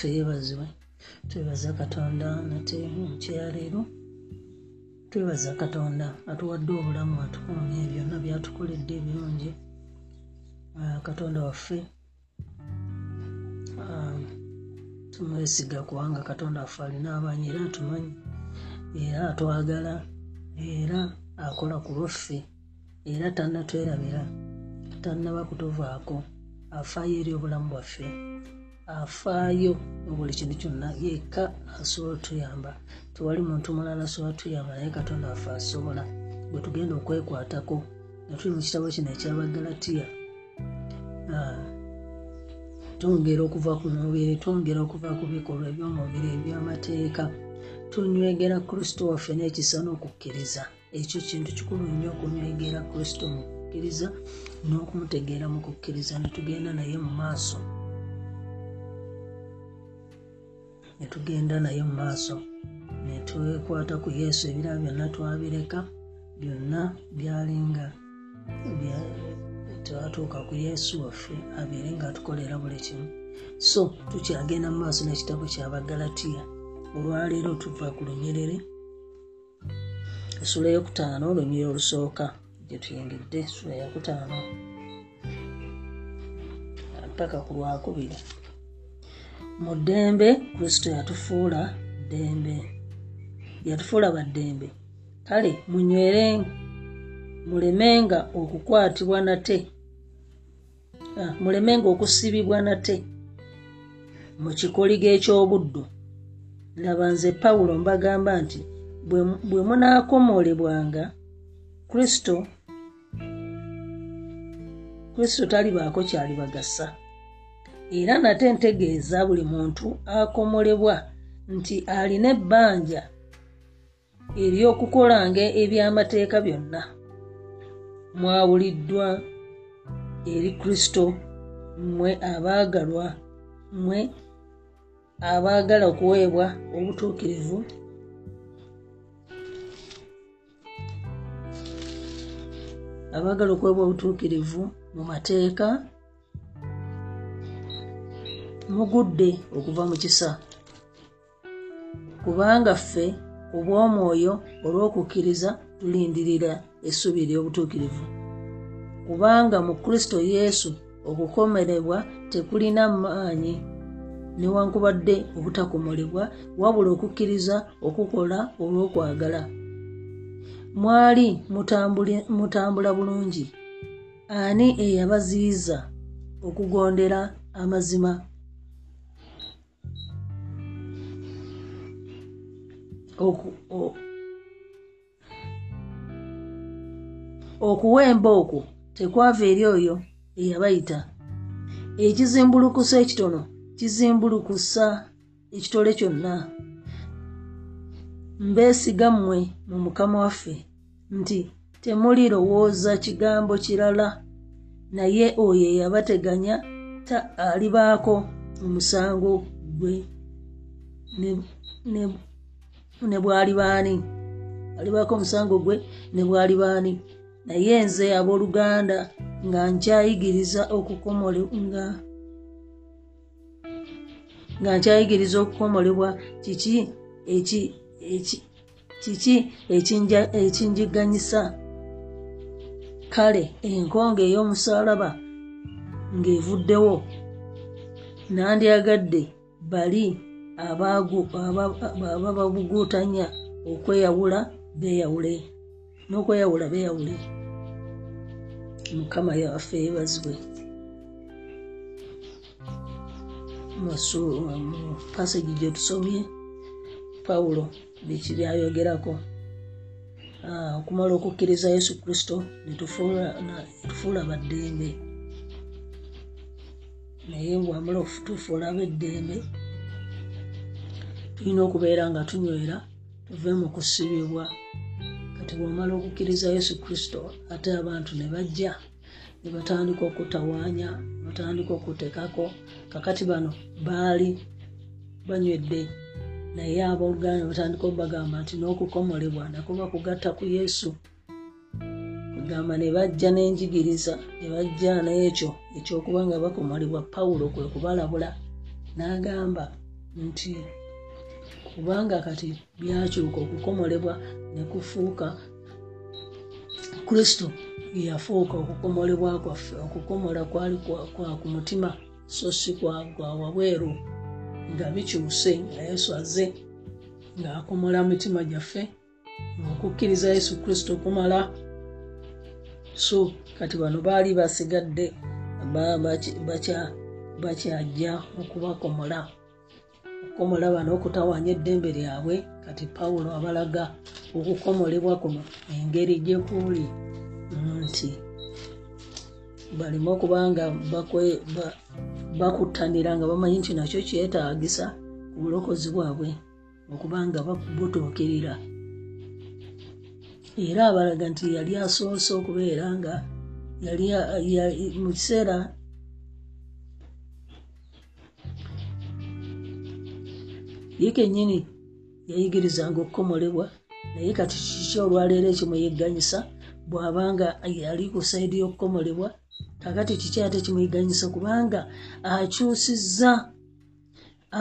waffe yeebazibwe. Twebaza katonda nate mukyaleero twebaza katonda atuwadde obulamu atukuumye byonna byatukoledde ebirungi. Ah, katonda waffe ah, tumwesiga kubanga katonda waffe alina abanyi era atumanyi era atwagala era akola ku lwaffe era tannatwerabira tannaba kutuvaako afaayo eri obulamu bwaffe afaayo buli kintu kyonna yekka asobola otuyamba. Tewali muntu mulala asobola tuyamba naye katonda waffe asobola bwe tugenda okwekwatako nga tuli mu kitabo kino ekyabagalatiya twongera okuva ku mubiri twongera okuva ku bikolwa ebyomubiri ebyamateeka. Tunywegera kristo waffe n'ekisa n'okukkiriza ekyo kintu kikulu nnyo okunywegera kristo mu kukkiriza n'okumutegeera mu kukkiriza netugenda naye mu maaso netugenda naye mu maaso netwekwata ku yesu ebirala byonna twabireka byonna byalinga tewatuuka ku yesu waffe abeere nga atukolera buli kimu. So tukyagenda mu maaso n'ekitabo kyabagalatiya olwaleero tuva ku lunyerere esula eyokutaano olunyiri olusooka gye tuyingidde esula yakutaano paka ku lwakubiri mu ddembe kristo yatufuula ddembe. Yatufuula baddembe. Kale munywere mulemenga okukwatibwa nate. Ah, mulemenga okusibibwa nate. Mu kikoligo eky'obuddu. Laba nze pawulo mbagamba nti bwe- munaakomolebwanga kristo kristo talibaako kyalibagasa era nate ntegeeza buli muntu akomolebwa nti alina ebbanja ery'okukolanga ebyamateeka byonna. Mwawuliddwa eri kristo mmwe abaagalwa mmwe abaagala okuweebwa obutuukirivu. Abaagala okuweebwa obutuukirivu mu mateeka mugudde okuva mu kisa. Kubanga ffe obw'omwoyo olw'okukkiriza tulindirira essubi ery'obutuukirivu. Kubanga mu kristo yesu okukomerebwa tekulina maanyi newankubadde obutakomolebwa wabula okukkiriza okukola olw'okwagala. Mwali mutambula bulungi. Ani eyabaziyiza okugondera amazima okuwemba okwo tekwava eri oyo eyabayita. Ekizimbulukusa ekitono kizimbulukusa ekitole kyonna. Mbeesiga mmwe mu mukama waffe nti temulirowooza kigambo kirala naye oyo eyabateganya ta alibaako omusango gwe. Ne- ne- ne bwalibaani alibaako omusango gwe ne bwalibaani naye nze abooluganda nga nkyayigiriza okukomole nga nkyayigiriza okukomolebwa. Kiki? Ekinjiganyisa? Kale enkonga ey'omusaalaba ng'evuddewo nandyagadde bali ababuguutanya okweyawula beeyawule n'okweyawula beeyawule. Mukama yaffe yeebazibwe. Mu passage gye tusomye pawulo biki byayogerako? Ah, okumala okukkiriza yesu kristo netufuula baddembe. Naye bwamala okutufuula abeddembe tulina okubeera nga tunywera tuve mu kusibibwa kati bwomala okukkiriza yesu kristo ate abantu ne bajja ne batandika okutawaanya batandika okutekako kakati bano baali banywedde naye abooluganda batandika obagamba nti n'okukomolebwa nakuba kugatta ku yesu. Kugamba ne bajja n'enjigiriza ne bajja n'ekyo ekyokuba nga bakomolebwa. Pawulo kwe kubalabula n'agamba nti kubanga kati byakyuka okukomolebwa ne kufuuka. Kristo yafuuka okukomolebwa kwaffe okukomola kwali kwa ku mutima so si kwa wabweru nga bikyuse nga yesu aze ng'akomola mitima gyaffe ng'okukkiriza yesu kristo kumala so kati bano baali basigadde bakyajja okubakomola okukomola bano okutawanya eddembe lyabwe kati pawulo abalaga okukomolebwa kuno engeri gyekuli nti baleme okuba nga bakuttanira nga bamanyi nti nakyo kyetaagisa ku bulokozi bwabwe okuba nga butuukirira. Era abalaga nti yali asoose okubeera nga mu kiseera ye kennyini yayigirizanga okukomolebwa naye kati kiki olwaleero ekimweyegganyisa bw'abanga yali ku saidi y'okukomolebwa kakati kiki ate kimweganyisa kubanga akyusizza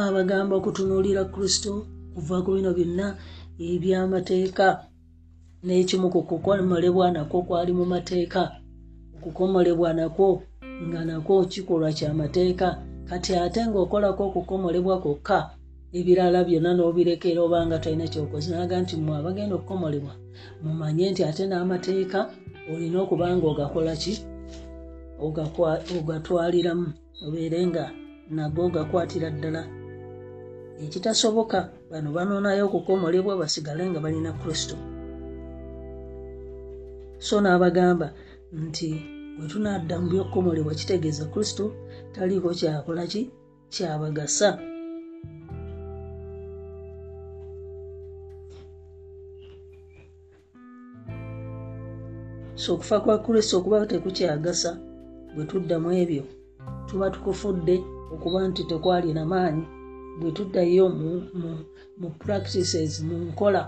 abagamba okutunuulira kristo kuva ku bino byonna ebyamateeka n'ekimu ku kukomolebwa nakwo kwali mu mateeka. Okukomolebwa nakwo nga nakwo kikolwa kyamateeka kati ate ng'okolako okukomolebwa kwokka ebirala byonna n'obirekera obanga talina kyokoze naga nti mwe abagenda okukomolebwa mumanye nti ate n'amateeka olina okuba nga ogakola ki? Ogatwaliramu. Obeere nga nago ogakwatira ddala. Ekitasoboka bano banoonayo okukomolebwa basigale nga balina kristo. So n'abagamba nti bwe tunadda mu byokkomolebwa kitegeeza kristo taliiko kyakola ki? Kyabagasa okufa kwa kristo okuba tekukyagasa bwe tuddamu ebyo tuba tukufudde okuba nti tekwalina maanyi bwe tuddayo mu practices mu nkola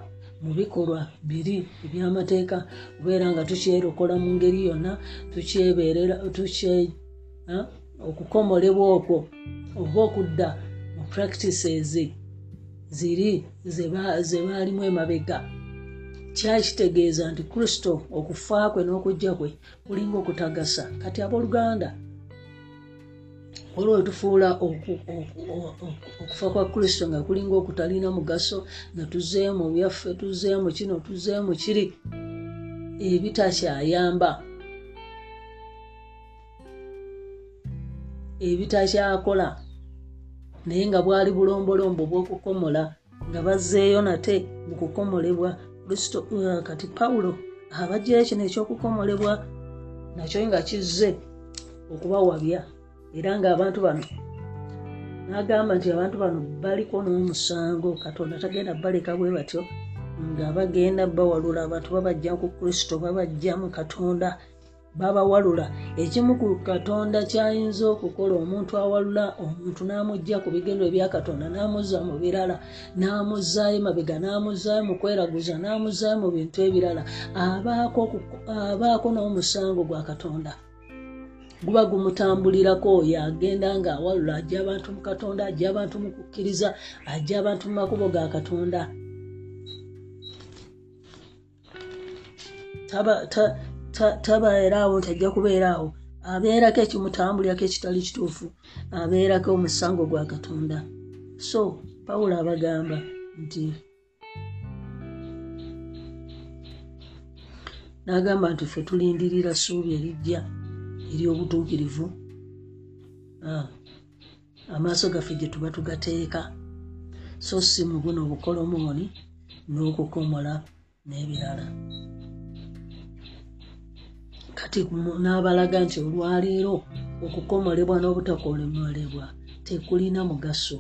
mu bikolwa biri ebyamateeka kubeera nga tukyerokola mu ngeri yonna tukyebeerera tukye okukomolebwa okwo oba okudda mu practices ziri zebaalimu emabega kyakitegeeza nti kristo okufa kwe n'okujja kwe kulinga okutagasa. Kati abooluganda olwo wetufuula okufa kwa kristo nga kulinga okutalina mugaso nga tuzeemu byaffe tuzeemu kino tuzeemu kiri ebitakyayamba. Ebitakyakola naye nga bwali bulombolombo bw'okukomola nga bazzeeyo nate mu kukomolebwa kristo uh, kati pawulo abajjayo kino ekyokukomolebwa nakyo nga kizze okubawabya era ngaabantu bano nagamba nti abantu bano baliko n'omusango katonda tagenda baleka bwe batyo nga bagenda bawalula abantu babajja ku kristo babajja mu katonda babawalula ekimu ku katonda kyayinza okukola omuntu awalula omuntu n'amugja ku bigendo ebya katonda n'amuzza mu birala n'amuzzaayo mabega n'amuzzaayo mu kweraguza n'amuzzaayo mu bintu ebirala. Abaako n'omusango gwa katonda. Guba gumutambulirako oyo agenda nga awalula ajja abantu mu katonda ajja abantu mu kukkiriza ajja abantu mu makubo ga katonda taba ta, tabeeraawo nti ajja kubeeraawo abeerako ekimutambulirako ekitali kituufu abeerako omusango gwa katonda. So pawulo abagamba nti n'agamba nti ffe tulindirira ssuubi erijja ery'obutuukirivu amaaso gaffe gye tuba tugateeka. So si mu buno obukolomooni n'okukomola n'ebirala kati n'abalaga nti olwaleero okukomolebwa n'obutakomolebwa tekulina mugaso.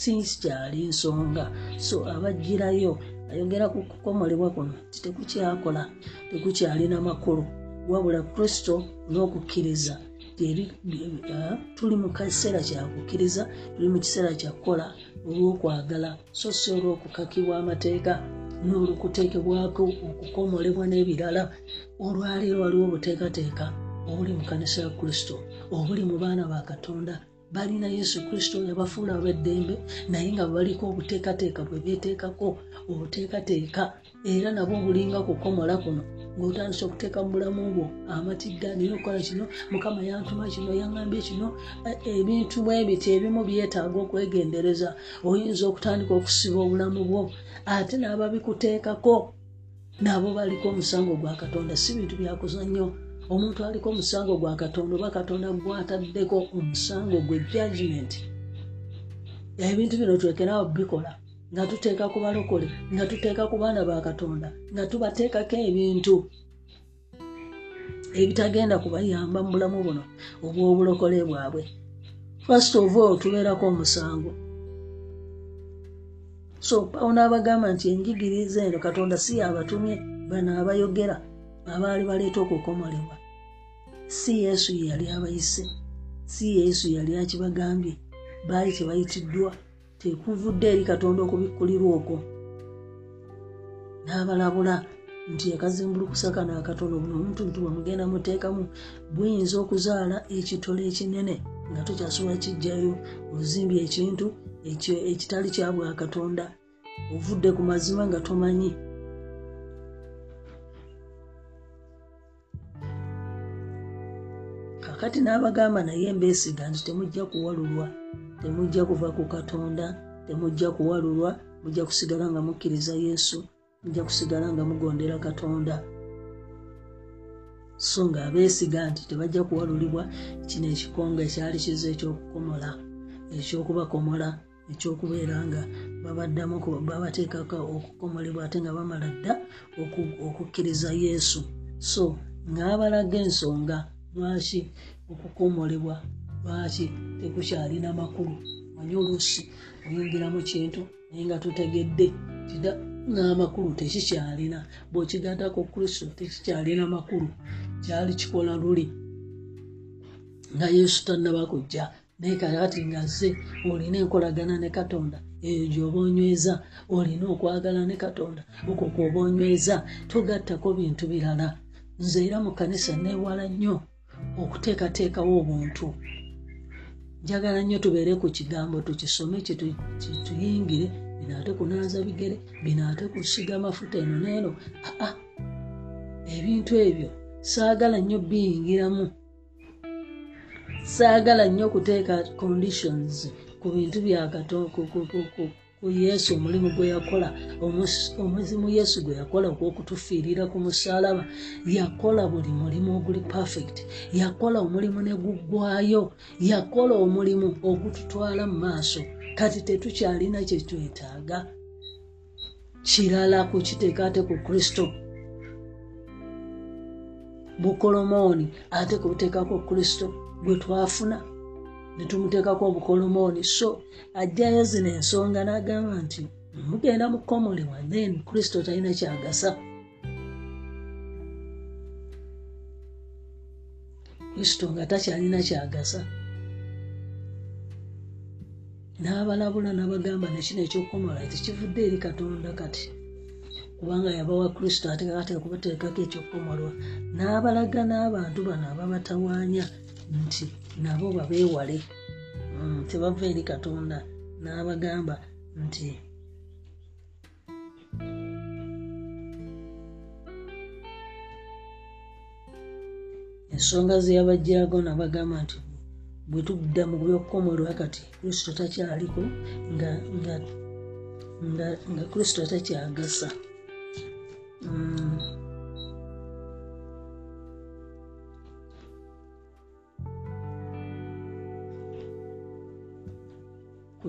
Sinsi kyali nsonga so abajjirayo ayogera ku kukomolebwa kuno ti tekukyakola tekukyalina makulu. Wabula kristo n'okukkiriza tuli mu kiseera kyakukkiriza tuli mu kiseera kyakukola olw'okwagala so si olw'okukakibwa amateeka n'olwokuteekebwako okukomolebwa n'ebirala olwaleero waliwo obuteekateeka obuli mu kanisa ya kristo obuli mu baana ba katonda. Balina yesu kristo yabafuula ab'eddembe naye nga baliko obuteekateeka bwe beeteekako. Obuteekateeka era nabwo bulinga kukomola kuno ng'otandisa okuteeka mu bulamu bwo. Amatigga nina okukola kino mukama yantuma kino yaŋambye kino ebintu bwebiti ebimu byetaaga okwegendereza. Oyinza okutandika okusiba obulamu bwo ate n'ababikuteekako nabo baliko omusango gwa katonda. Si bintu byakuzannyo omuntu aliko omusango gwa katonda oba katonda gwataddeko omusango gwe judgment ebintu bino twekenaawo bikola nga tuteeka ku balokole nga tuteeka ku baana ba katonda nga tubateekako ebintu ebitagenda kubayamba mu bulamu buno obw'obulokole bwabwe. First of all tubeerako omusango so pawo n'abagamba nti enjigiriza eno katonda si yabatumye bano abayogera abaali baleeta okukomolebwa si yesu ye yali abayise si yesu yali akibagambye baali tebayitiddwa tekuvudde eri katonda okubikkulirwa okwo. N'abalabula nti akazimbulukusa kano akatono buno omuntu nti bwemugenda muteekamu buyinza okuzaala ekitole ekinene nga tokyasobola kijjayo ozimbye ekintu ekitali kya bwakatonda ovudde ku mazima nga tomanyi. Kakati n'abagamba naye mbeesiga nti temujja kuwalulwa temujja kuva ku katonda temujja kuwalulwa mujja kusigala nga mukkiriza yesu mujja kusigala nga mugondera katonda. So nga abeesiga nti tebajja kuwalulibwa kino ekikonga ekyali kiza ekyokukomola ekyokubakomola ekyokubeera nga babaddamu babateekako okukomolebwa ate nga bamala dda okukkiriza yesu. So ng'abalaga ensonga lwaki okukomolebwa lwaki tekukyalina makulu? Manye oluusi oyingira mu kintu naye nga tutegedde tida n'amakulu tekikyalina. Bw'okigatako kristo tekikyalina makulu kyali kikola luli. Nga yesu tannabakujja naye kakati nga ze olina enkolagana ne katonda eyo gyoba onyweza olina okwagala ne katonda okwo kwoba onyweza togattako bintu birala. Nze era mu kanisa neewala nnyo okuteekateekawo obuntu. Njagala nnyo tubeere ku kigambo tukisome tuyingire bino ate kunaaza bigere bino ate kusiga amafuta eno neeno aa ebintu ebyo saagala nnyo biyingiramu saagala nnyo kuteeka conditions ku bintu byakatoku yesu omulimu gwe yakola omuzimu yesu gwe yakola ogw'okutufiirira ku musalaba yakola buli mulimu oguli perfect. Yakola omulimu ne guggwayo yakola omulimu ogututwala mu maaso. Kati tetukyalina kyetwetaaga kirala kukiteeka ate ku kristo. Bukolomooni ate kubuteekako kristo gwe twafuna netumuteekako obukolomooni so ajjayo zino ensonga n'agamba nti mugenda mukomolebwa then kristo talina kyagasa. Kristo nga takyalina kyagasa. N'abalabula n'abagamba nekino ekyokukomola tekivudde eri katonda kati kubanga yabawa kristo ate ate kubateekako ekyokukomolwa n'abalaga n'abantu bano ababatawaanya nti nabo babeewale mm, tebava eri katonda. N'abagamba nti ensonga zeyabajjago nabagamba nti bwe tudda mu byokukomolwa kati kristo takyaliko nga, kristo takyagasa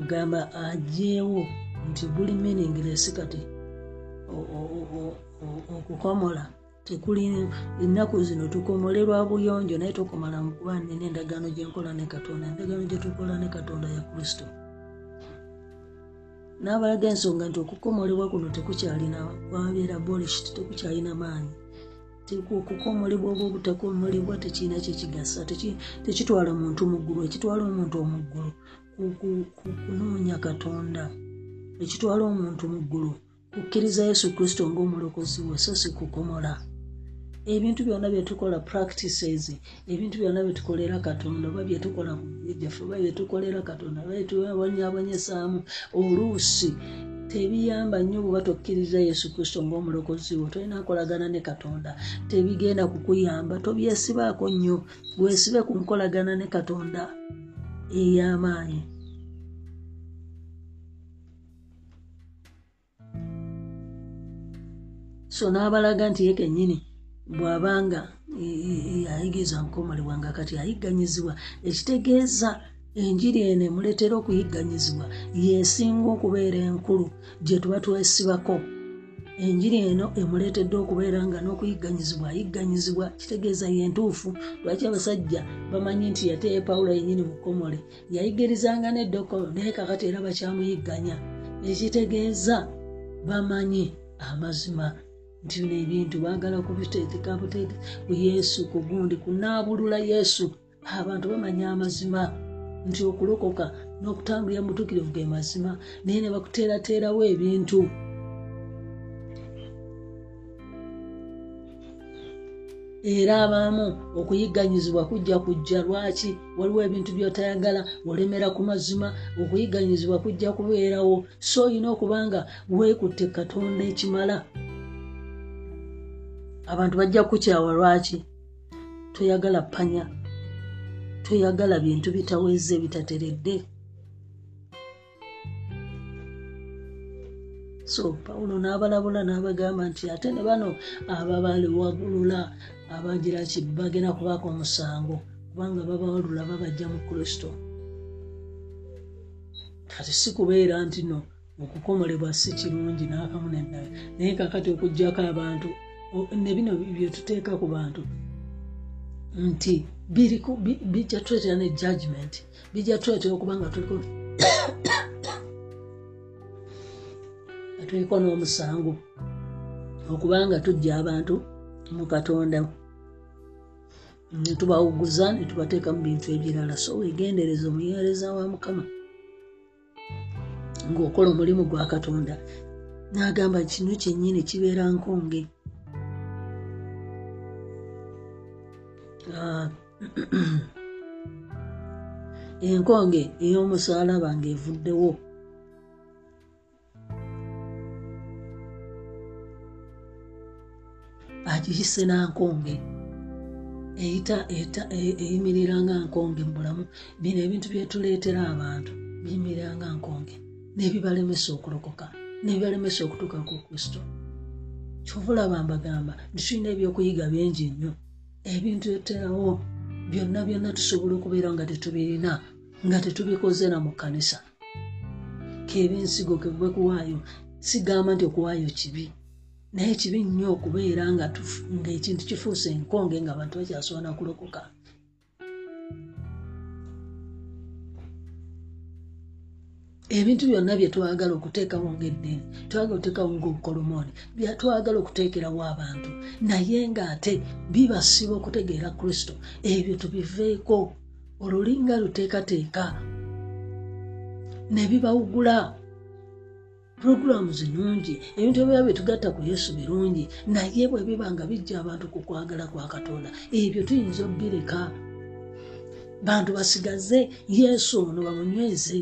kugamba ajeewo nti buli meaningless kati okukomola. Tekuli ennaku zino tukomolerwa buyonjo naye tokomala mu kuba nina endagaano gyenkola ne katonda endagaano gyetukola ne katonda ya kristo. N'abalaga ensonga nti okukomolebwa kuno tekukyalina kwabeera bolishit tekukyalina maanyi. Okukomolebwa oba obutakomolebwa tekirina kyekigasa tekitwala muntu muggulu ekitwala omuntu omuggulu kunoonya katonda. Ekitwala omuntu muggulu kukkiriza yesu kristo ngaomulokozi we so si kukomola. Ebintu byonna byetukola practices ebintu byonna byetukolera katonda oba byetukola mujaffe oba byetukolera katonda babanyabanyesaamu oluusi tebiyamba nnyo bweba tokkiriza yesu kristo ngaomulokozi wo tolina nkolagana ne katonda. Tebigenda kukuyamba tobyesibaako nnyo bwesibe ku nkolagana ne katonda ey'amaanyi so n'abalaga nti ye kennyini bw'abanga ayigiriza nkomolebwa nga kati ayigganyizibwa ekitegeeza enjiri eno emuleetera okuyigganyizibwa yesinga okubeera enkulu gye tuba twesibako enjiri eno emuleetedde okubeera nga n'okuyigganyizibwa ayigganyizibwa kitegeeza yentuufu lwaki abasajja bamanyi nti yateye pawulo yenyini mukomole yayigirizanga neddoko naye kakati era bakyamuyigganya ekitegeeza bamanyi amazima nti bino ebintu baagala kubiteeteka buteete yesu ku gundi kunaabulula yesu. Abantu bamanya amazima nti okulokoka n'okutambulira mutuukirivu ge mazima naye ne bakuteerateerawo ebintu era abamu okuyigganyizibwa kujja kujja lwaki? Waliwo ebintu byotayagala olemera ku mazima okuyigganyizibwa kujja kubeerawo. So olina okuba nga weekutte katonda ekimala. Abantu bajja kukukyawa lwaki? Toyagala panya toyagala bintu bitaweze bitateredde so pawulo n'abalabula n'abagamba nti ate ne bano ababaliwagulula abagira ki? Bagenda kubaako omusango kubanga babawalula babajja mu kristo. Kati si kubeera nti no okukomolebwa si kirungi n'akamu nenaye naye kakati okugjako abantu ne bino byetuteeka ku bantu nti bijja tuletera ne judgment bijja tuletera okuba nga tuliko tuliko n'omusango okubanga tujja abantu mu katonda netubawuguza netubateeka mu bintu ebirala. So wegendereza omuyereza wa mukama ngaokola omulimu gwa katonda. Nagamba kino kyennyini kibeera nkonge. Ah, enkonge ey'omusalaba ngaevuddewo agiyise nankonge eyimirira nga nkonge mubulamu bino ebintu byetuleetera abantu biyimirira nga nkonge. Nebibalemesa okulokoka nebibalemesa okutuuka ku kristo. Kyovulaba mbagamba ntitulina ebyokuyiga bingi nnyo. Ebintu eterawo byonna byonna tusobola okubeera nga tetubirina nga tetubikoze na mu kkanisa. Kebensigo kebwe kuwaayo sigamba nti okuwaayo kibi naye kibi nnyo okubeera ngaekintu kifuuse enkonge nga abantu bakyasobola kulokoka. Ebintu byonna byetwagala okuteekawo ngaeddiini twagala okuteekawo ngaobukolomooni byatwagala okuteekerawo abantu naye ngaate bibasiba okutegeera kristo ebyo tubiveeko. Olulinga luteekateeka ne bibawugula puroguramu zinungi ebintu ebiba byetugatta ku yesu birungi naye bwe biba nga bijja abantu ku kwagala kwa katonda ebyo tuyinza obbireka. Bantu basigaze yesu ono bamunyweze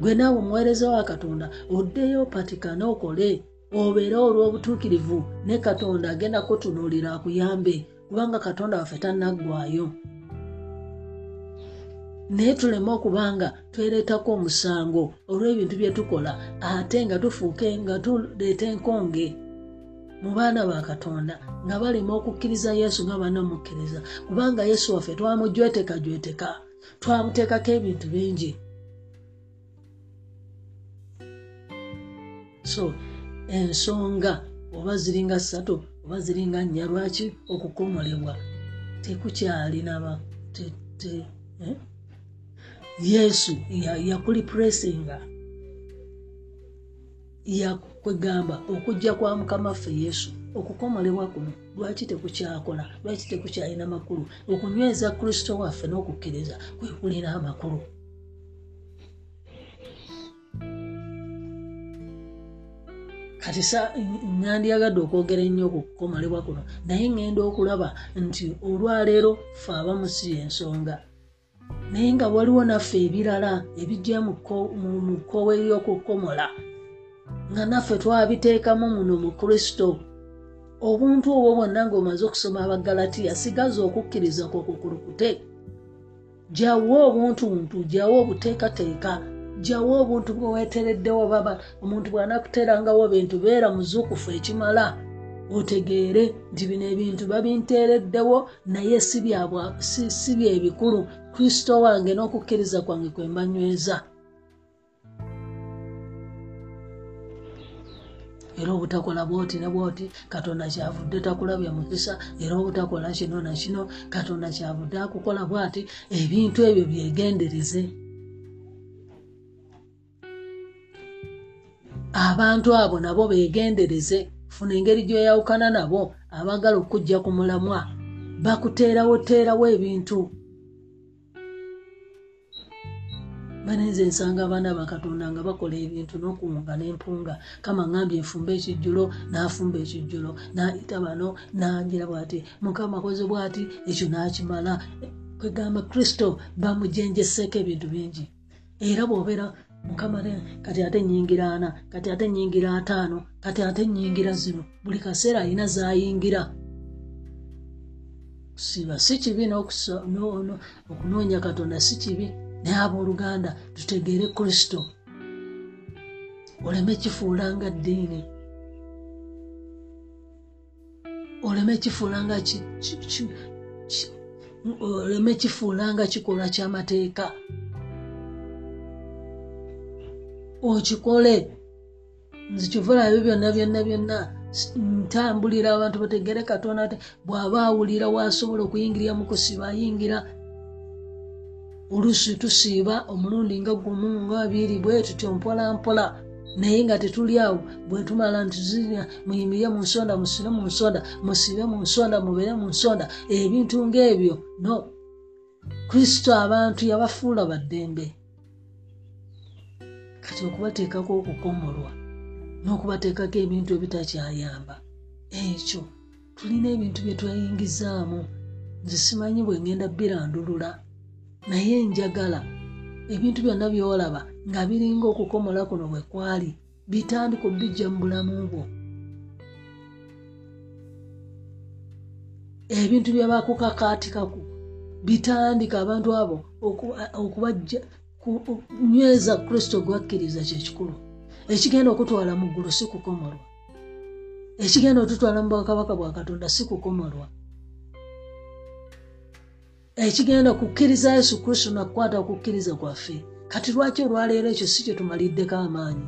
gwe naawe omuweereza wa katonda oddeyo patikane okole obeerewo olw'obutuukirivu ne katonda agenda kutunuulira akuyambe kubanga katonda waffe tannaggwayo naye tuleme okubanga twereetako omusango olw'ebintu bye tukola ate nga tufuuke nga tuleeta enkonge mu baana ba katonda nga balema okukkiriza yesu nga banamukkiriza kubanga yesu waffe twamujwetekajweteka twamuteekako ebintu bingi. So ensonga oba ziringa ssatu oba ziringa nnya lwaki okukomolebwa? Tekukyalinaba eh? Yesu yakulipuresinga yakwegamba okujja kwa mukama ffe yesu okukomolebwa kuno lwaki tekukyakola lwaki tekukyalina makulu okunyweza kristo waffe n'okukkiriza kwekulina amakulu. Kati sa nandyagadde okwogera ennyo okukomolebwa kuno naye ŋŋenda okulaba nti olwaleero fe abamu si ensonga naye nga waliwo naffe ebirala ebijja mu kkowe ly'okukomola nga naffe twabiteekamu muno mu kristo. Obuntu obwo bwonna ng'omaze okusoma abagalatiya sigaza okukkiriza kwokukulukute jawo obuntuntu jawo obuteekateeka jawo obuntu bwe weetereddewo baba omuntu bw'anakuteerangawo bintu beera muzuukufu ekimala otegeere nti bino ebintu babinteereddewo naye si byebikulu kristo wange n'okukkiriza kwange kwe mbanyweza. Era obutakola bwoti ne bwoti katonda kyavudde takulabya mukisa. Era obutakola kino nakino katonda kyavudde akukola bwati. Ebintu ebyo byegendereze. Abantu abo nabo begendereze funa engeri gy'oyawukana nabo abaagala okujja ku mulamwa. Bakuteerawoteerawo ebintu. Banenze ensanga abaana bakatonda nga bakola ebintu n'okuwunga n'empunga. Kama ngambye enfumba ekijjulo n'afumba ekijjulo nayita bano nanjira bwati. Mukama akoze bwati ekyo n'akimala. Kwegamba kristo bamujenjeseeko ebintu bingi. Era bw'obeera mukama kati ate nyingira ana kati ate nyingira ataano kati ate nyingira zino. Buli kaseera alina zayingira. Siba si kibi n'okunoonya katonda si kibi. Naye abooluganda tutegeere kristo. Oleme kifuulanga ddiini. Oleme kifuulanga oleme kifuulanga kikolwa kyamateeka okikole nze kivulayo byonna byonna byonna. Ntambulira abantu bategere katonda te bw'aba awulira waasobola okuyingirira mu kusiba ayingira. Oluusi tusiiba omulundi nga gumu nga abiri bwe tutyo mpola mpola. Naye nga tetuli awo bwe tumala ntizira muyimirire mu nsonda musire mu nsonda musibe mu nsonda mubeere mu nsonda. Ebintu ng'ebyo no. Kristo abantu yabafuula baddembe kati okubateekako okukomolwa n'okubateekako ebintu ebitakyayamba. Ekyo tulina ebintu bye twayingizaamu. Nze simanyi bwe ngenda birandulula. Naye njagala ebintu byonna byolaba nga biringa okukomola kuno bwe kwali bitandika obijja mu bulamu bwo. Ebintu byebakukakaatikaku bitandika abantu abo okubajja nyweza kristo gwakkiriza kyekikulu ekigenda okutwala mu ggulu si kukomolwa ekigenda otutwala mu bwakabaka bwa katonda si kukomolwa ekigenda kukkiriza yesu kristo nakukwata okukkiriza kwaffe. Kati lwaki olwaleero ekyo si kye tumaliddeko amaanyi?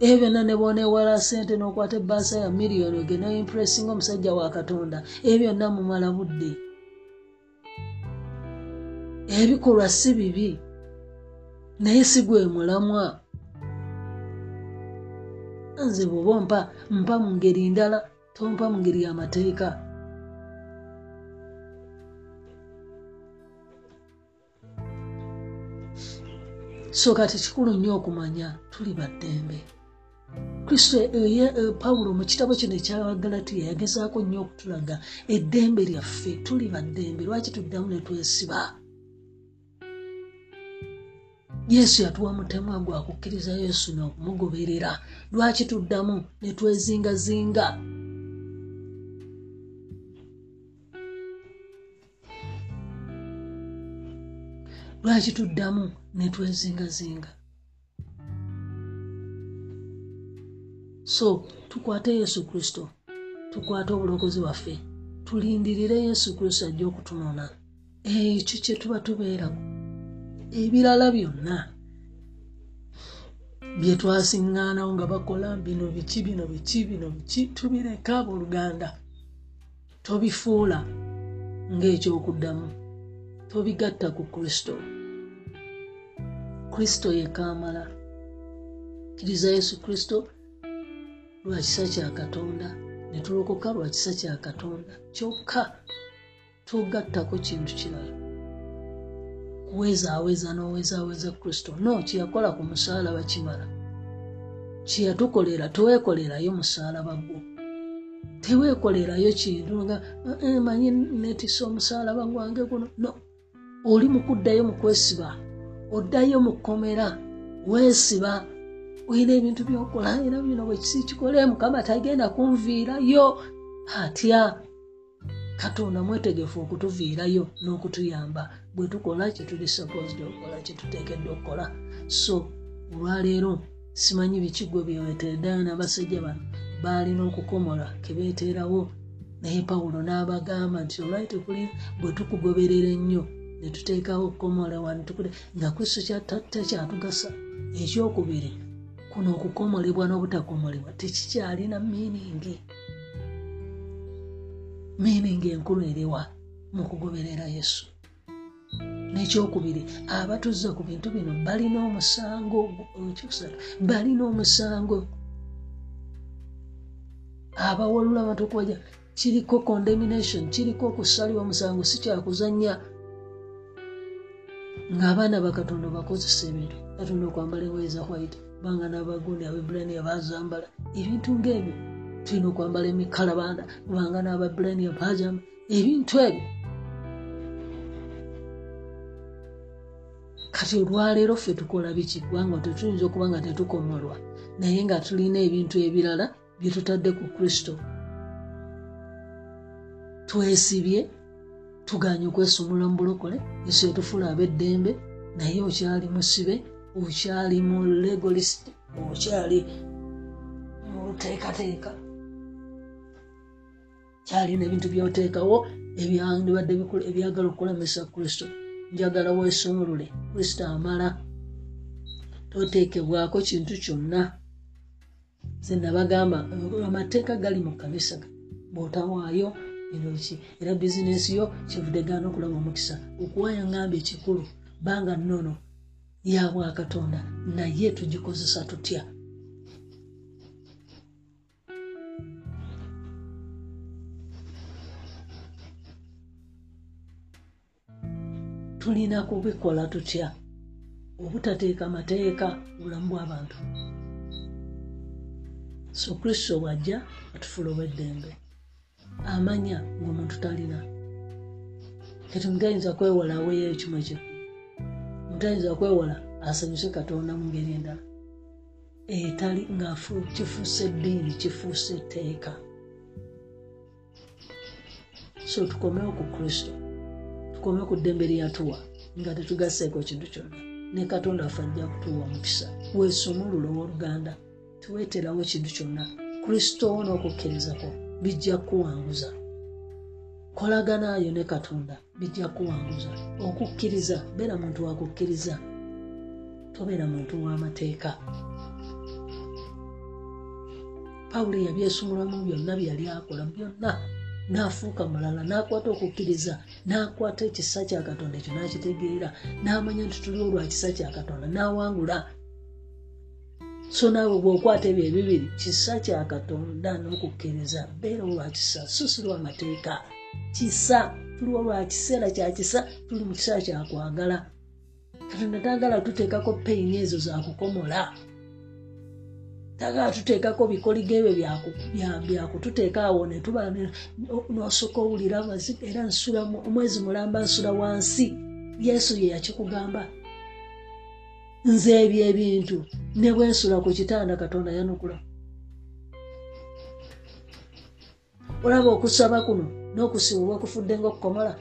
Ebyo byonna ne boonewala sente n'okwata ebbaasa ya miliyoni ogenda impressinga omusajja wa katonda ebyo byonna mumala budde ebikolwa si bibi naye si gwe mulamwa. Nze bwoba mpa mpa mu ngeri ndala tompa mu ngeri y'amateeka. So kati kikulu nnyo okumanya tuli baddembe. Kristo pawulo mu kitabo kino ekyabagalatiya yagezaako nnyo okutulaga eddembe lyaffe tuli baddembe lwaki tuddamu ne twesiba yesu yatuwa mutemwa gwa kukkiriza yesu n'okumugoberera. Lwaki tuddamu ne twezingazinga? Lwaki tuddamu ne twezingazinga? So tukwate yesu kristo tukwate obulokozi bwaffe tulindirire yesu kristo ajja okutunona. Ekyo kye tuba tubeeraku ebirala byonna bye twasiŋŋaanawo nga bakola bino biki bino biki bino biki tubireka abooluganda. Tobifuula ng'ekyokuddamu tobigatta ku kristo. Kristo yekamala kkiriza yesu kristo lwa kisa kya katonda ne tulokoka lwa kisa kya katonda. Kyokka togattako kintu kirala kuwezaaweza n'owezaaweza kristo. No kyeyakola ku musaalaba kimala kyeyatukolera teweekolerayo musaalaba gwo teweekolerayo kintu nga eh, manyi netisa omusaalaba gwange guno. No oli mukuddayo mukwesiba oddayo mukomera weesiba olina ebintu byokola era bino bwekisi kikole mukama tagenda kunviirayo. Atya? Katonda mwetegefu okutuviirayo n'okutuyamba bwe tukola kyetuli supposed okukola kyetuteekeddwa okukola so olwaleero simanyi bikigwe byeweteeddayo n'abasajja bano baalina okukomola kebeeteerawo naye pawulo n'abagamba nti olwaite kuli bwe tukugoberera ennyo ne tuteekawo okukomola wano tukule nga kristo takyatugasa ekyokubiri kuno okukomolebwa n'obutakomolebwa tekikyalina miiningi miiningi enkulu eriwa mu kugoberera yesu nekyokubiri abatuza ku bintu bino balina omusango ekyokusatu balina omusango. Abawalula amatokoja kiriko condemnation kiriko okusalibwa omusango si kyakuzanya ng'abaana bakatonda bakozesa ebintu katonda okwambala engoye za white banga n'abagundi abebulania bazambala ebintu ngaebyo tulina okwambala emikalabanda banga n'ababulania bajamba ebintu ebyo kati olwaleero ffe tukola biki? Kubanga tetuyinza okuba nga tetukomolwa. Naye nga tulina ebintu ebirala byetutadde ku kristo. Twesibye tuganye okwesumula mu bulokole yesu etufuula ab'eddembe naye okyali musibe okyali mu legolist okyali mu luteekateeka. Kyalina ebintu byoteekawo ebyandibadde ebyagala okukulemesa kristo njagala weesumulule kristo amala. Toteekebwako kintu kyonna. Ze nabagamba amateeka gali mu kanisa bwotawaayo bino ki? Era bizinesi yo kivudde gaana okulaba omukisa. Okuwaayo ngambye ekikulu banga nnono yabwakatonda naye tugikozesa tutya tulina kubikola tutya? Obutateeka mateeka bulamu bw'abantu. So kristo bwajja atufuula obweddembe. Amanya ngaomuntu talina. Kati mutayinza kwewala aweeyo ekimu ekyo? Mutayinza kwewala asanyuse katonda mu ngeri endala? Etali nga kifuuse eddiini kifuuse etteeka so tukomewo ku kristo tukome ku ddembe lyatuwa nga tetugaseeko kintu kyonna. Ne katonda afe ajja kutuwa omukisa. Weesumulula owooluganda tiweeterawo kintu kyonna. Kristo n'okukkirizako bijja kuwanguza. Kolaganayo ne katonda bijja kuwanguza. Okukkiriza beera muntu wakukkiriza. Tobeera muntu w'amateeka. Pawulo yabyesumulamu byonna byali akola byonna n'afuuka mulala n'akwata okukkiriza n'akwata ekisa kya katonda ekyo n'akitegeera n'amanya nti tuli olwa kisa kya katonda n'awangula. So naawe bw'okwata ebyo ebibiri kisa kya katonda n'okukkiriza beera olwa kisa so si lwamateeka kisa tuli olwa kiseera kya kisa tuli mu kiseera kyakwagala katonda taagala tuteekako peyini ezo zakukomola tagala tuteekako bikoligo ebyo byakututeeka awo netuba nosooka owulira era nsula omwezi mulamba nsula wansi. Yesu ye yakikugamba nze ebyo ebintu ne bwensula ku kitanda katonda yanukula. Olaba okusaba kuno n'okusibibwa kufudde ngaokukomola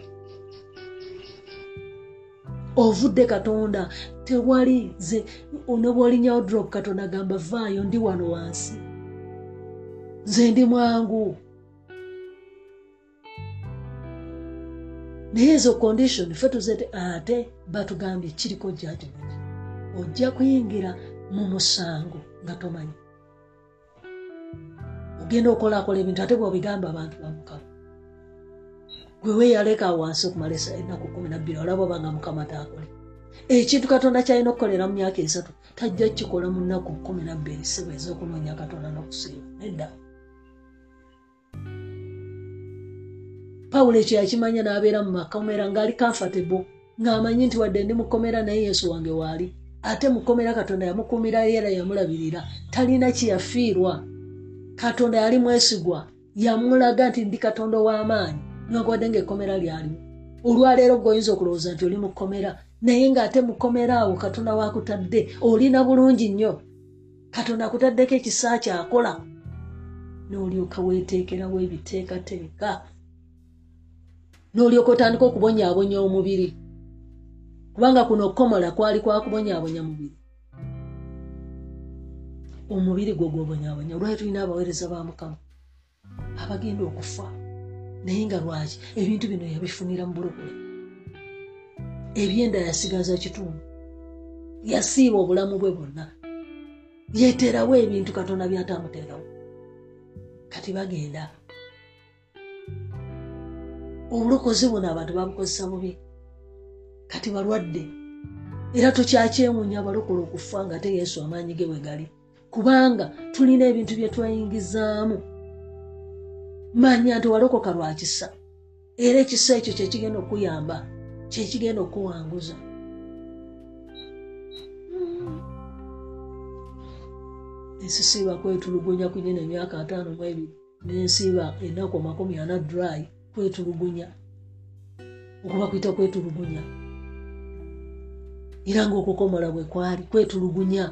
ovudde katonda tewali ze ne bwolinyawo drop katonda agamba vaayo ndi wano wansi. Nze ndi mwangu. Naye ezo condition fe tuzete ate batugambye kiriko judgment ojja kuyingira mu musango nga tomanyi. Ogenda okolakola ebintu ate bwobigamba abantu bamukama gwe weyaleka wansi okumala enaku kumi nabbiri olaba obanga mukama taakole ekintu katonda kyalina okukolera mu myaka esatu tajja kukikola mu nnaku kumi nabbiri sibwa ez'okunoonya katonda n'okusiiba. Nedda. Pawulo ekyo yakimanya n'abeera mu makomera ng'ali comfortable ng'amanyi nti wadde ndi mukomera naye yesu wange waali ate mukomera katonda yamukuumira era yamulabirira. Talina kiyafiirwa katonda yali mwesigwa yamulaga nti ndi katonda ow'amaanyi nwankwadde ngaekkomera lyalimu. Olwaleero gweoyinza okulowooza nti oli mukomera naye ng'ate mukomera awo katonda wakutadde olina bulungi nnyo. Katonda akutaddeko ekisa kyakola. N'olyoka weeteekerawo ebiteekateeka n'olyoka otandika okubonyaabonya omubiri. Kubanga kuno okukomola kwali kwakubonyaabonya mubiri omubiri. Gwo gwobonyaabonya olwali tulina abaweereza ba mukama? Abagenda okufa. Naye nga lwaki? Ebintu bino yabifunira mu bulokole ebyenda yasigaza kitundu yasiiba obulamu bwe bwonna. Yeeterawo ebintu katonda byatamuteerawo kati bagenda. Obulokozi buno abantu babukozesa bubi. Kati balwadde. Era tokyakyemunya abalokole okufa nga te yesu amaanyi ge bwe gali. Kubanga tulina ebintu bye twayingizaamu. Manya nti walokoka lwakisa era ekisa ekyo kyekigenda okuyamba kyekigenda okuwanguza ensisiiba kwetulugunya kunyina emyaka ataano mu ebiri nensiiba enaku amakumi ana dry kwetulugunya okuba kuyita kwetulugunya era ngaokukomola bwe kwali kwetulugunya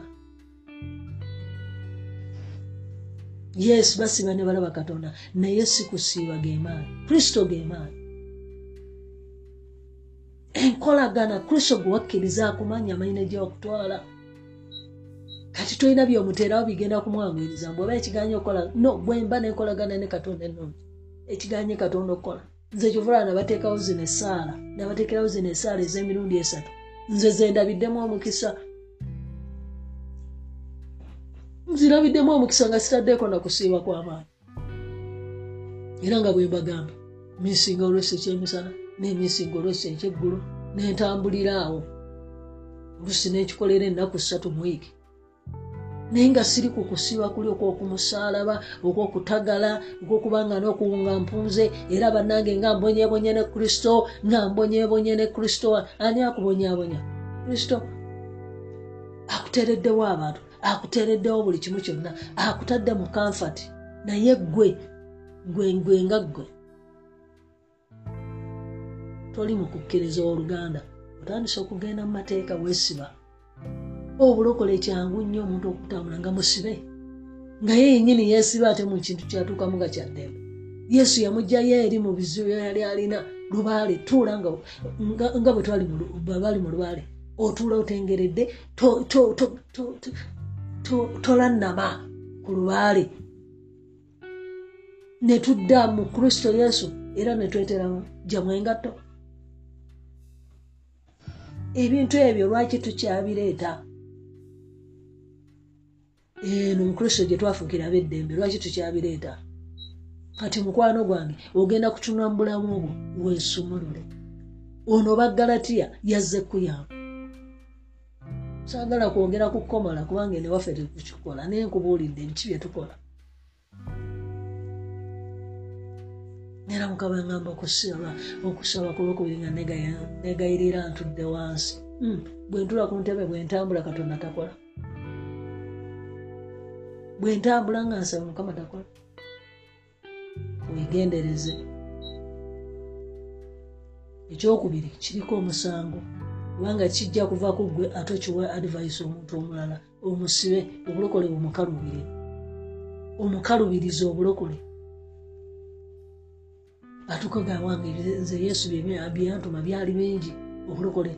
yes basiba ne balaba katonda naye si kusiiba gemaani kristo gemaani enkolagana kristo gwe wakkiriza akumanya amanyina gye wakutwala. Kati tolina byomuteerawo bigenda kumwangiriza bweoba ekiganya okukola no bwemba nenkolagana ne katonda ennungi. Ekiganye katonda okukola nze kyovulaa nabateekawo zino essaala nabateekerawo zino essaala ez'emirundi esatu. Nze zendabiddemu omukisa. Nzirabiddemu omukisa nga sitaddeko nakusiiba kw'amaanyi. Era nga bwe mbagamba misinga olwesi ekyemisana n'emisinga olwesi ekyeggulu nentambulira awo olusi nenkikolera ennaku ssatu mu wiiki. Naye nga siri ku kusiba kuli okwokumusalaba okwokutagala okwokubanga n'okuwunga mpunze era bannange nga mbonyebonye ne kristo nga mbonyebonye ne kristo ani akubonyabonya kristo. Akuteereddewo abantu akuteereddewo buli kimu kyonna akutadde mu kanfati naye gwe gwe nga ggwe toli mu kukkiriza oluganda. Otandise okugenda mu mateeka weesiba obulokole kyangu nnyo omuntu okutambula nga musibe. Nga ye yenyini yeesiba ate mu kintu kyatuukamu nga kyaddembe yesu yamugjayo eri mu bizibu yali alina lubaale tuula nga bwe bali mu lubaale. Otuula otengeredde tolannama ku lubaale. Ne tudda mu kristo yesu era ne tweteramu jamu engatto ebintu ebyo lwaki tukyabireeta eno mukristo gye twafuukira abeddembe lwaki tukyabireeta kati mukwano gwange ogenda kutunula mu bulamu obwo weesumulule ono baggalatiya yazze kuyamba saagala kwongera kukomola kubanga enewaffe tekukikola naye nkubuulidde biki bye tukola era mukaba ngamba okusaba okusaba kulwokubiri nga negayirira ntudde wansi. Hmm, bwentula ku ntebe bwentambula katonda takola. Bwentambula nga nsaba mukama takola. Wegendereze. Ekyokubiri kiriko omusango kubanga kijja kuva ku gwe ate okiwa advice omuntu omulala omusibe obulokole bumukalubire. Omukalubiriza obulokole atuuka gawange nze yesu byantuma byali bingi okulokole.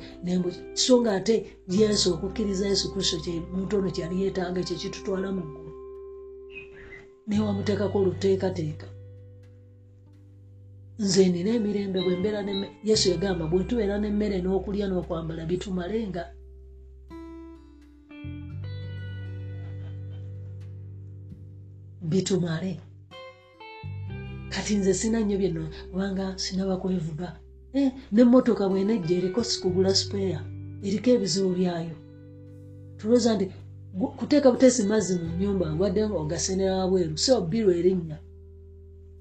So nga ate yesu okukkiriza yesu kristo muntu ono kyali yeetaaga ekyo kitutwala mu ggulu. Naye wamuteekako oluteekateeka. Nze nina emirembe bwembeera yesu yagamba bwetubeera n'emmere n'okulya n'okwambala bitumalenga bitumale kati nze sina nnyo byeno kubanga sinaba kwevuga. Eh, nemmotoka bwenejja eriko sikugula sipeya eriko ebizibu byayo. Tulowooza nti kuteeka buteesi mazzi mu nyumba wadde nga ogasenera wabweru si obbiru erinnya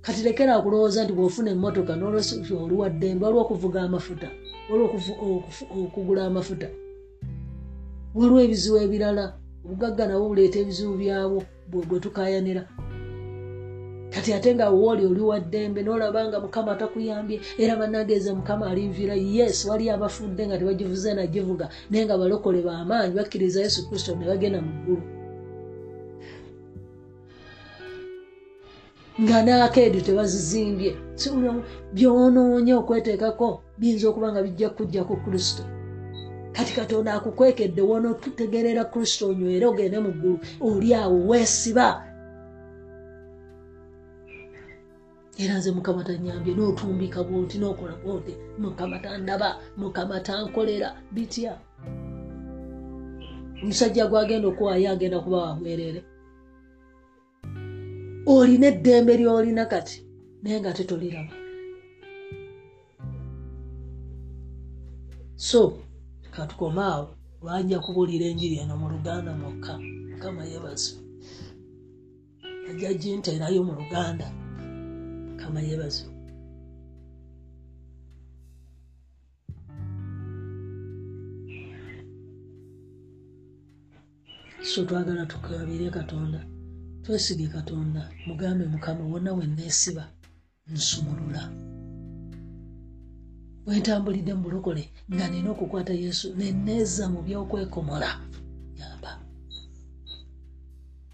kati lekera akulowooza nti bw'ofuna emmotoka n'olwesi oli waddembe waliwo okuvuga amafuta waliwo okufu- okufu- okugula amafuta. Waliwo ebizibu ebirala obugagga nabwo buleeta ebizibu byabwo bwe tukayanira kati ate nga wooli oli waddembe nolaba nga mukama takuyambye era banageeza mukama alinvira yes wali abafudde nga tebagivuze nagivuga naye nga balokole bamaanyi bakkiriza yesu kristo ne bagenda mu ggulu. Nga naakeedi tebazizimbye. Byonoonye okweteekako biyinza okuba nga bijja kujja ku kristo. Kati katonda akukwekedde wonootegerera kristo onywere ogende mu ggulu oli awo weesiba era nze mukama tanyambye n'otumbika bwoti n'okola bwoti. Mukama tandaba mukama tankolera bitya? Omusajja gwagenda okuwaayo agenda kuba wabwerere olina eddembe lyolina kati naye nga tetoliraba. So katukome awo lwanja kubuulira enjiri eno mu luganda mwokka. Mukama yebaza ajja ginterayo mu luganda mukama yebaza so twagala tukabire katonda twesige katonda mugambe mukama wonna wenneesiba nsumulula bwentambulidde mu bulokole nga nina okukwata yesu neneeza mu byokwekomola yamba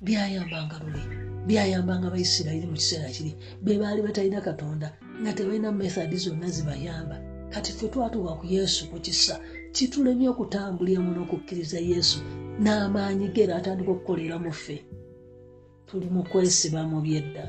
byayambanga luli byayambanga abaisirayiri mu kiseera kiri be baali batalina katonda nga tebalina methodi zonna zibayamba. Kati ffe twatuuka ku yesu ku kisa kitulemye okutambuliramu n'okukkiriza yesu n'amaanyi ge era atandika okukolera mu ffe. Tuli mu kwesiba mu byedda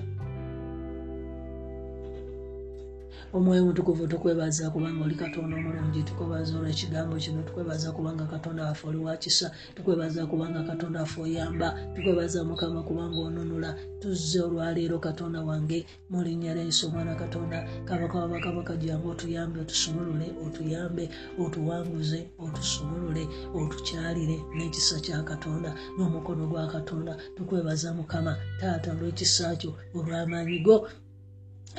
omwoyo mutukuvu tukwebaza kubanga oli katonda omulungi tukwebaza olwekigambo kino tukwebaza kubanga katonda waffe oli wakisa tukwebaza kubanga katonda waffe oyamba tukwebaza mukama kubanga onunula. Tuzze olwaleero katonda wange mu linnya lya yesu omwana katonda. Kabaka wabakabaka jangu otuyambe otusumulule otuyambe otuwanguze otusumulule otukyalire n'ekisa kya katonda n'omukono gwa katonda. Tukwebaza mukama taata olw'ekisa kyo olw'amaanyi go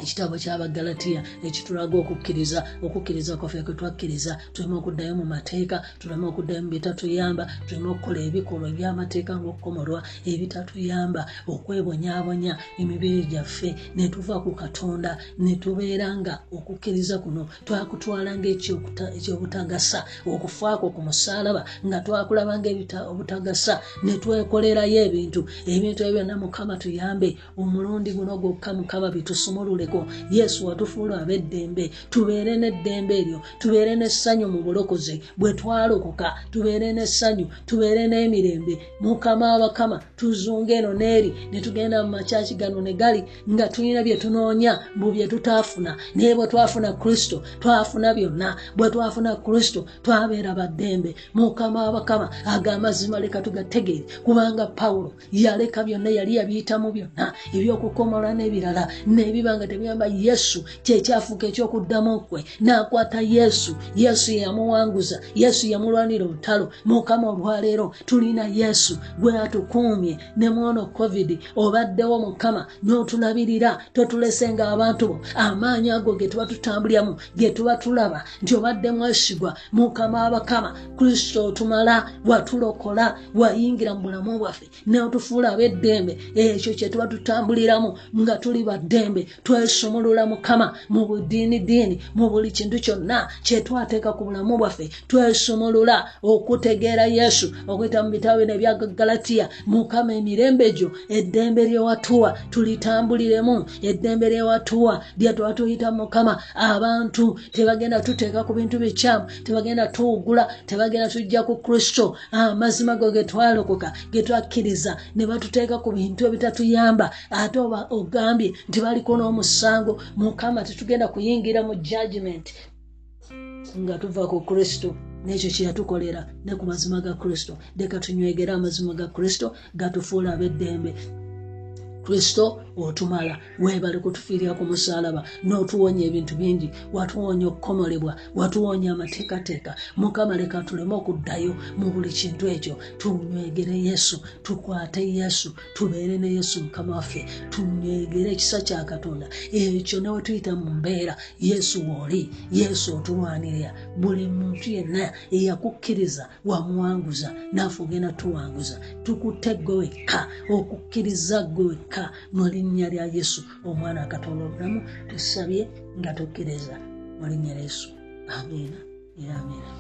ekitabo ky'abagalatiya ekitulaga okukkiriza okukkiriza kwaffe kwe twakkiriza. Tuleme okuddayo mu mateeka tuleme okuddayo mu bitatuyamba tuleme okukola ebikolwa ebyamateeka ng'okukomolwa ebitatuyamba okwebonyabonya emibiri gyaffe ne tuva ku katonda ne tubeera nga okukkiriza kuno twakutwala ngaekyobutagasa okufaako ku musaalaba nga twakulaba ngaobutagasa ne twekolerayo ebintu ebintu ebyo byonna mukama tuyambe omulundi guno gwokka mukama bitusumululeko yesu watufuula ab'eddembe tubeere n'eddembe eryo tubeere n'essanyu mu bulokozi bwe twalokoka tubeere n'essanyu tubeere n'emirembe. Mukama wabakama tuzunga eno n'eri ne tugenda mu makyaki gano ne gali nga tulina bye tunoonya mbu bye tutaafuna naye bwe twafuna kristo twafuna byonna. Bwe twafuna kristo twabeera baddembe. Mukama wabakama ag'amazima leka tugategeere. Kubanga pawulo yaleka byonna yali yabiyitamu byonna ebyokukomola n'ebirala nebiba nga tebiyamba yesu kyekyafuuka ekyokuddamu kwe n'akwata yesu. Yesu yamuwanguza yesu yamulwanira olutalo. Mukama olwaleero tulina yesu. Gwe atukuumye ne mwono covid obaddewo mukama n'otulabirira totulese nga abantu bo. Amaanyi ago ge tuba tutambuliramu ge tuba tulaba nti obadde mwesigwa mukama wabakama kristo otumala watulokola wayingira mu bulamu bwaffe neotufuula ab'eddembe. Ekyo kye tuba tutambuliramu nga tuli baddembe twesumulula mukama mu budiinidiini mu buli kintu kyonna kyetwateeka ku bulamu bwaffe twesumulula okutegeera yesu okuyita mu bitabo bino ebya galatiya mukama emirembe gyo eddembe lyewatuwa tulitambuliremu eddembe lyewatuwa lyetwa tuyita mukama abantu tebagenda tuteeka ku bintu bikyamu tebagenda tuwugula tebagenda tujja ku kristo amazima go ge twalokoka ge twakkiriza ne batuteeka ku bintu ebitatuyamba ate oba ogambye nti baliko n'omusango mukama tetugenda kuyingira mu judgment nga tuva ku kristo. Nekyo kyeyatukolera ne ku mazima ga kristo. Leka tunywegera amazima ga kristo gatufuula ab'eddembe kristo otumala. Webale kutufiirira ku musalaba n'otuwonya ebintu bingi watuwonya okukomolebwa watuwonya amateekateeka. Mukama leka tuleme okuddayo mu buli kintu ekyo. Tunywegere yesu tukwate yesu tubeere ne yesu mukama waffe. Tunywegere ekisa kya katonda. Ekyo newe tuyita mu mbeera. Yesu wooli yesu otulwanirira buli muntu yenna eyakukkiriza wamuwanguza naafe ogenda tuwanguza. Tukutte gwe wekka okukkiriza gwe wekka mu linnya lya yesu. Omwana akatonda obulamu tusabye nga tukkiriza mu linnya lya yesu. Amiina era amiina